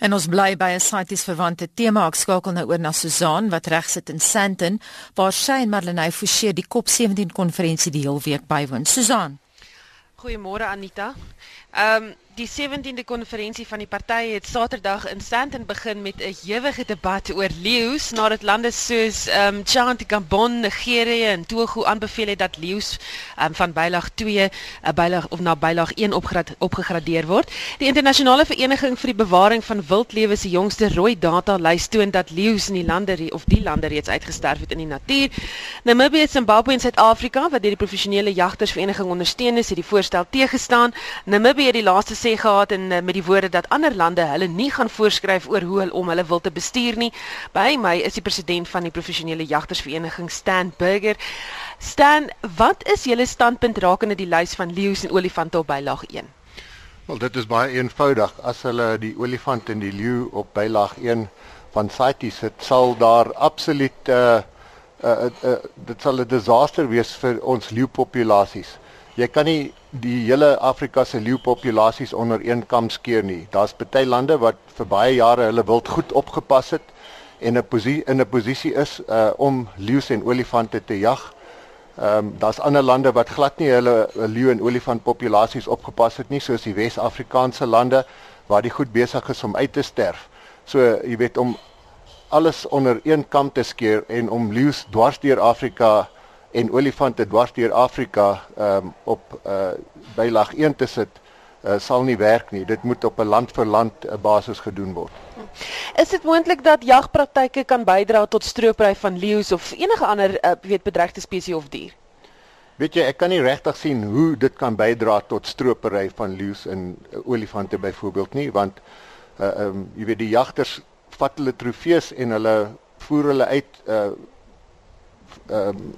En ons bly by 'n sities verwante tema. Ek skakel nou oor na Susan wat regsit in Sandton waar sy en Marlenae Forsie die COP17 konferensie die hele week bywoon. Susan. Goeiemôre Anita. Ehm um, die 17de konferensie van die partye het Saterdag in Sandton begin met 'n ewige debat oor leeu's nadat lande soos ehm um, Chad, Gabon, Nigerië en Togo aanbeveel het dat leeu's um, van bylaag 2 'n uh, bylaag of na bylaag 1 opgrad, opgegradeer word. Die internasionale vereniging vir die bewaring van wildlewe se jongste rooi data lys toon dat leeu's in die lande of die lande reeds uitgesterf het in die natuur. Namibië, Zimbabwe en Suid-Afrika wat deur die professionele jagtersvereniging ondersteun is, het die voorstel teëgestaan. Namibië het die laaste sê gehad en uh, met die woorde dat ander lande hulle nie gaan voorskryf oor hoe hulle om hulle wil te bestuur nie. By my is die president van die professionele jagtersvereniging Stan Burger. Stan, wat is julle standpunt rakende die lys van leeu's en olifante op bylaag 1? Wel, dit is baie eenvoudig. As hulle die olifant en die leeu op bylaag 1 van CITES het, sal daar absoluut 'n uh, uh, uh, uh, dit sal 'n disaster wees vir ons leeupopulasies. Jy kan nie die hele Afrika se leeupopulasies onder een kam skeer nie. Daar's baie lande wat vir baie jare hulle wild goed opgepas het en 'n posisie in 'n posisie is uh om leeu's en olifante te jag. Ehm um, daar's ander lande wat glad nie hulle leeu en olifant populasies opgepas het nie, soos die Wes-Afrikaanse lande waar die goed besig is om uit te sterf. So jy weet om alles onder een kam te skeer en om leeu's dwars deur Afrika en olifante dwars deur Afrika um, op uh, bylag 1 te sit uh, sal nie werk nie. Dit moet op 'n land vir land uh, basis gedoen word. Is dit moontlik dat jagpraktyke kan bydra tot stroopry van leeu's of enige ander uh, weet bedreigde spesies of dier? Weet jy, ek kan nie regtig sien hoe dit kan bydra tot stropery van leeu's en uh, olifante byvoorbeeld nie, want uh um jy weet die jagters vat hulle trofees en hulle voer hulle uit uh um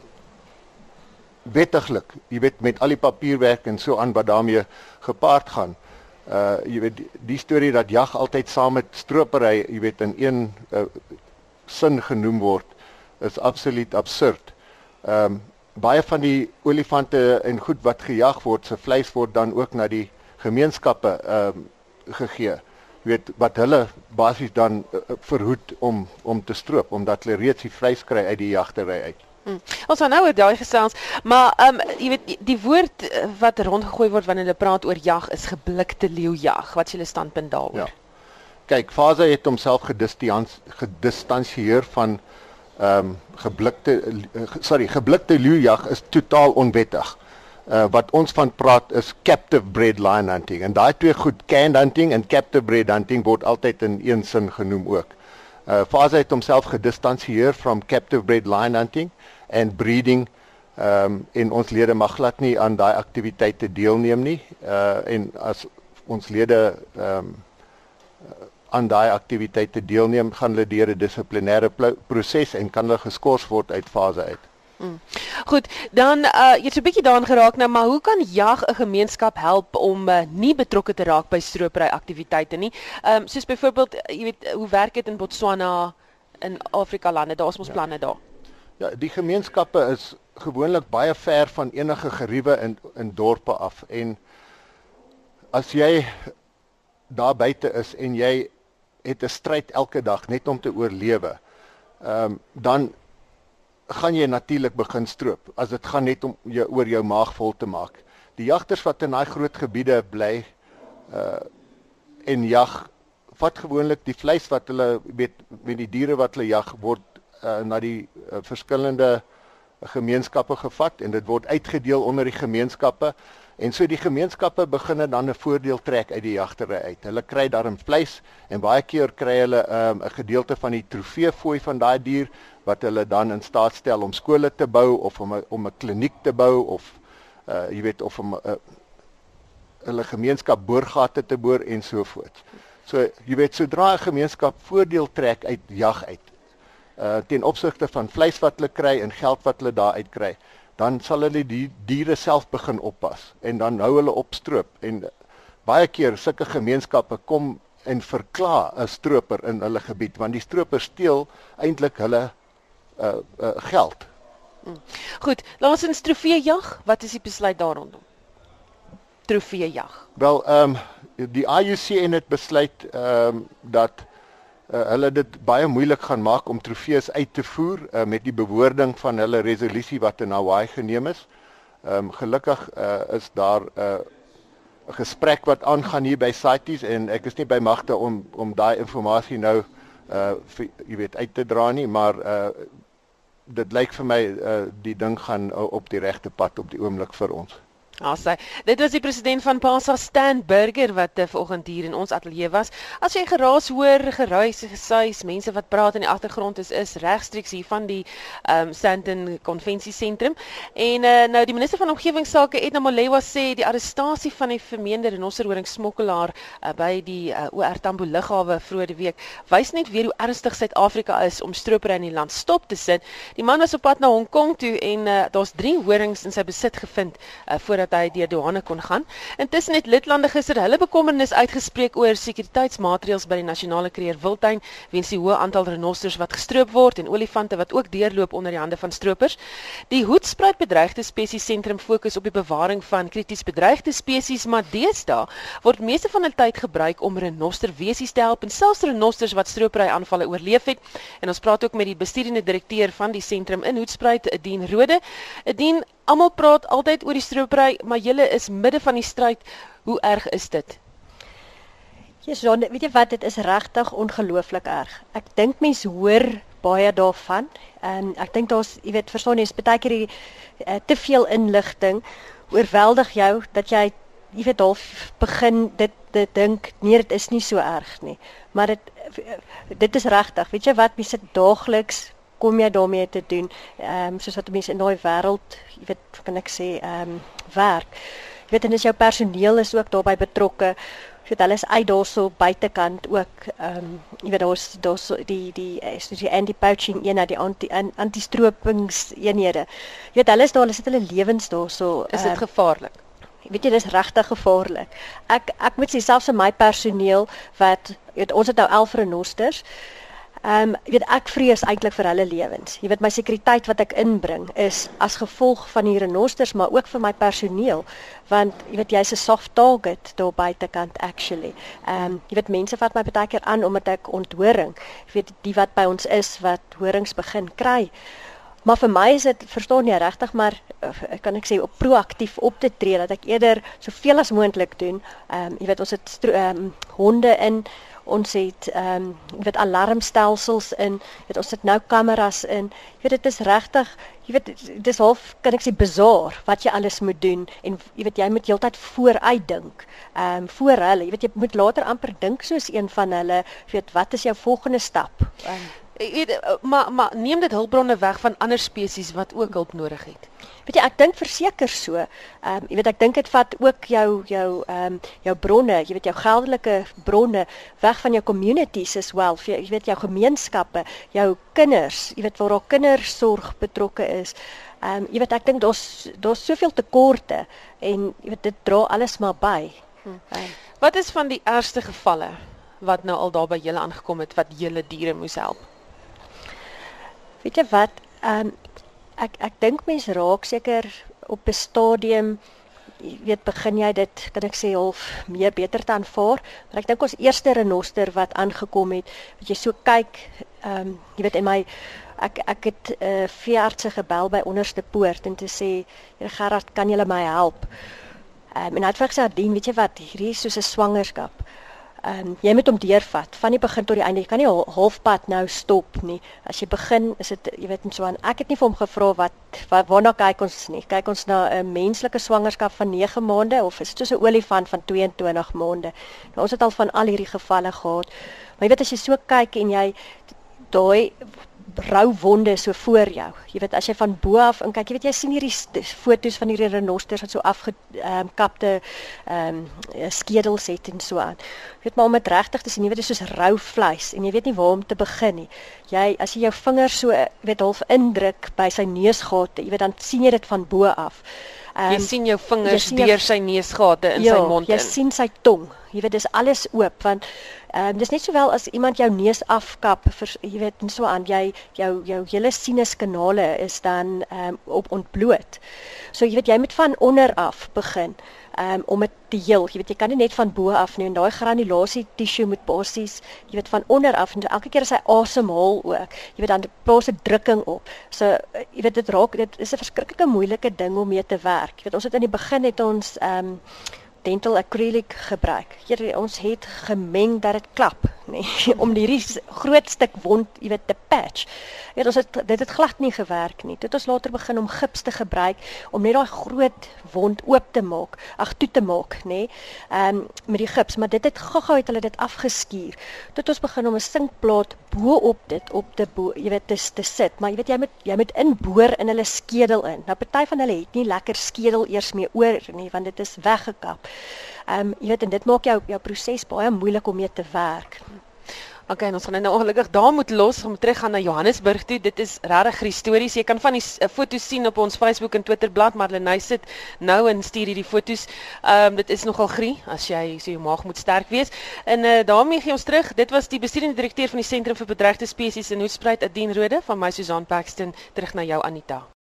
wettiglik, jy weet met al die papierwerk en so aan wat daarmee gepaard gaan. Uh jy weet die, die storie dat jag altyd saam met stropery, jy weet in een uh, sin genoem word is absoluut absurd. Ehm um, baie van die olifante en goed wat gejag word, se vleis word dan ook na die gemeenskappe ehm um, gegee. Jy weet wat hulle basies dan uh, verhoed om om te stroop omdat hulle reeds die vleis kry uit die jagtery uit. Hmm. Ons gaan nou oor daai gesels, maar ehm um, jy weet die, die woord eh, wat rondgegooi word wanneer hulle praat oor jag is geblikte leeujag. Wat is julle standpunt daaroor? Ja. Kyk, Fase het homself gedistansieer van ehm um, geblikte uh, sorry, geblikte leeujag is totaal onwettig. Uh, wat ons van praat is captive bred lion hunting en daai twee goed canned hunting en captive bred hunting word altyd in een sin genoem ook. Uh Fase het homself gedistansieer from captive bred lion hunting and breeding ehm um, en ons lede mag glad nie aan daai aktiwiteite deelneem nie. Uh en as ons lede ehm um, aan daai aktiwiteite deelneem, gaan hulle deur 'n dissiplinêre proses en kan hulle geskort word uit fase uit. Hmm. Goed, dan uh jy het so 'n bietjie daaraan geraak nou, maar hoe kan jag 'n gemeenskap help om uh, nie betrokke te raak by stropery aktiwiteite nie? Ehm um, soos byvoorbeeld, jy weet, hoe werk dit in Botswana in Afrika lande? Daar's mos ja. planne daar. Ja, die gemeenskappe is gewoonlik baie ver van enige geriewe in in dorpe af en as jy daar buite is en jy het 'n stryd elke dag net om te oorlewe. Ehm um, dan gaan jy natuurlik begin stroop as dit gaan net om jou oor jou maag vol te maak. Die jagters wat in daai groot gebiede bly uh en jag vat gewoonlik die vleis wat hulle weet met die diere wat hulle jag word uh, na die uh, verskillende gemeenskappe gevat en dit word uitgedeel onder die gemeenskappe en so die gemeenskappe begin dan 'n voordeel trek uit die jagtery uit. Hulle kry daarin vleis en baie keer kry hulle ehm, 'n um, gedeelte van die trofeefooi van daai dier wat hulle dan in staat stel om skole te bou of om 'n om 'n kliniek te bou of uh jy weet of om 'n uh, hulle gemeenskap boorgate te boor en so voort. So jy weet sodra 'n gemeenskap voordeel trek uit jag uit uh ten opsigte van vleis wat hulle kry en geld wat hulle daar uit kry, dan sal hulle die diere self begin oppas en dan hou hulle op stroop en baie keer sulke gemeenskappe kom en verkla 'n stroper in hulle gebied want die stroper steel eintlik hulle uh, uh geld. Hmm. Goed, laat ons in trofee jag, wat is die besluit daar rondom? trofeejag? Wel, ehm um, die IUCN het besluit ehm um, dat uh, hulle dit baie moeilik gaan maak om trofees uit te voer uh, met die bewoording van hulle resolusie wat in Hawaii geneem is. Ehm um, gelukkig uh, is daar 'n uh, gesprek wat aangaan hier by CITES en ek is nie by magte om om daai inligting nou uh vir, jy weet uit te dra nie, maar uh dit lyk vir my uh die ding gaan op die regte pad op die oomblik vir ons. Asai. Dit was die president van Pasa Stan Burger wat uh, vanoggend hier in ons ateljee was. As jy geraas hoor, geruis, gesuis, mense wat praat in die agtergrond is is regstreeks hier van die ehm um, Sandton Konvensiesentrum. En uh, nou die minister van omgewingsake Edna Molewa sê die arrestasie van die vermeende renosterhoring smokkelaar uh, by die uh, OR Tambo lughawe vroeër die week wys net weer hoe ernstig Suid-Afrika is om stropery in die land stop te sit. Die man was op pad na Hong Kong toe en uh, daar's 3 horings in sy besit gevind uh, voordat hy deur douane kon gaan. Intussen het lidlande gister hulle bekommernis uitgespreek oor sekuriteitsmaatreëls by die nasionale kreer wildtuin weens die hoë aantal renosters wat gestroop word en olifante wat ook deurloop onder die hande van stroopers. Die hoedspruit bedreigde spesies sentrum fokus op die bewaring van krities bedreigde spesies, maar deesdae word meeste van hulle tyd gebruik om renoster wesies te help en selfs renosters wat stroopery aanvalle oorleef het. En ons praat ook met die bestuurende direkteur van die sentrum in Hoedspruit, Edien Rode. Edien, Almal praat altyd oor die stropery, maar julle is midde van die stryd. Hoe erg is dit? Ja, so, weet jy wat, dit is regtig ongelooflik erg. Ek dink mense hoor baie daarvan. En ek dink daar's, jy weet, verstaan jy, is baie keer die uh, te veel inligting oorweldig jou dat jy jy weet half begin dit dit dink nee dit is nie so erg nie maar dit dit is regtig weet jy wat mense daagliks kom jy daarmee te doen? Ehm um, soos wat mense in daai wêreld, jy weet, kan ek sê, ehm um, werk. Jy weet en is jou personeel is ook daarbey betrokke. Jy weet hulle is uit daarso buitekant ook ehm um, jy weet daar's daar's die die is die anti-poaching eenheid, die anti anti-stropings eenhede. Jy weet hulle is daar, hulle sit hulle lewens daarso. Is dit uh, gevaarlik? weet jy dis regtig gevaarlik. Ek ek moet sê selfs vir my personeel wat weet ons het nou 11 renosters. Ehm um, jy weet ek vrees eintlik vir hulle lewens. Jy weet my sekuriteit wat ek inbring is as gevolg van die renosters maar ook vir my personeel want jy weet jy's 'n soft target daar buitekant actually. Ehm um, jy weet mense vat my baie keer aan omdat ek onthoring. Jy weet die wat by ons is wat horings begin kry. Maar vir my is dit verstaan jy regtig maar uh, kan ek sê op proaktief op te tree dat ek eerder soveel as moontlik doen. Ehm um, jy weet ons het ehm um, honde in ons het ehm um, jy weet alarmstelsels in, weet ons het nou kameras in. Jy weet dit is regtig, jy weet dis half kan ek sê bizar wat jy alles moet doen en jy weet jy moet heeltyd vooruit dink. Ehm um, voor hulle, jy weet jy moet later amper dink soos een van hulle, weet wat is jou volgende stap? Um, maar maar neem dit hulpbronne weg van ander spesies wat ook hulp nodig het. Weet jy, ek dink verseker so. Ehm um, jy weet ek dink dit vat ook jou jou ehm um, jou bronne, jy weet jou geldelike bronne weg van jou communities as well. Jy weet jou gemeenskappe, jou kinders, jy weet waar daar kindersorg betrokke is. Ehm um, jy weet ek dink daar's daar's soveel tekorte en jy weet dit dra alles maar by. Hm. Um, wat is van die ergste gevalle wat nou al daar by julle aangekom het wat julle diere moes help? Weet jy wat? Ehm um, ek ek dink mense raak seker op 'n stadium jy weet begin jy dit kan ek sê half meer beter te aanvaar. Maar ek dink ons eerste renoster wat aangekom het, wat jy so kyk, ehm um, jy weet in my ek ek het 'n uh, veeartse gebel by onderste poort en te sê, "Here Gerard, kan jy my help?" Ehm um, en hy het vir gesê, "Dien, weet jy wat? Hierdie is soos 'n swangerskap." Ehm um, jy moet hom deurvat van die begin tot die einde. Jy kan nie halfpad nou stop nie. As jy begin, is dit jy weet net so aan. Ek het nie vir hom gevra wat, wat waarna kyk ons nie. Kyk ons na 'n menslike swangerskap van 9 maande of is dit soos 'n olifant van 22 maande? Nou ons het al van al hierdie gevalle gehad. Maar jy weet as jy so kyk en jy daai rou wonde so voor jou. Jy weet as jy van bo af en kyk, jy weet jy sien hierdie foto's van hierdie renosters wat so afgekapte ehm um, skedels het en so aan. Jy weet maar om dit regtig te sien, jy weet dit is soos rou vleis en jy weet nie waar om te begin nie. Jy as jy jou vingers so weet half indruk by sy neusgate, jy weet dan sien jy dit van bo af. Um, jy sien jou vingers sien deur sy neusgate in ja, sy mond in. Jy sien sy tong. Jy weet dis alles oop want Ehm um, dis net sowel as iemand jou neus afkap vir jy weet en so aan jy jou jou hele sinuskanale is dan ehm um, op ontbloot. So jy weet jy moet van onder af begin um, om dit te heel. Jy weet jy kan nie net van bo af nie en daai granulasie tissue moet basies jy weet van onder af en so elke keer as hy asemhaal ook, jy weet dan plaas 'n drukking op. So jy weet dit raak dit is 'n verskriklike moeilike ding om mee te werk. Jy weet ons het in die begin het ons ehm um, dental acrylic gebruik. Hier ons het gemeng dat dit klap, nê, nee, om hierdie groot stuk wond, jy weet, te patch. Ja, ons het dit het glad nie gewerk nie. Dit ons later begin om gips te gebruik om net daai groot wond oop te maak, ag toe te maak, nê. Nee, ehm um, met die gips, maar dit het gou-gou het hulle dit afgeskuur. Tot ons begin om 'n sinkplaat bo op dit op te bo, jy weet, te, te sit, maar jy weet jy moet jy moet inboor in hulle skedel in. Nou party van hulle het nie lekker skedel eers mee oor nie, want dit is weggekap. Ehm um, jy weet en dit maak jou jou proses baie moeilik om mee te werk. Okay, ons gaan nou ongelukkig daar moet los om terug gaan na Johannesburg toe. Dit is regtig histories. Jy kan van die uh, foto's sien op ons Facebook en Twitter bladsy, maar Lenay sit nou en stuur hierdie foto's. Ehm um, dit is nogal grie as jy so jou maag moet sterk wees. En uh, daarmee gee ons terug. Dit was die bestuurende direkteur van die Sentrum vir Bedreigde Spesies in Hoedspruit, Adien Rode van my Susan Paxton terug na jou Anita.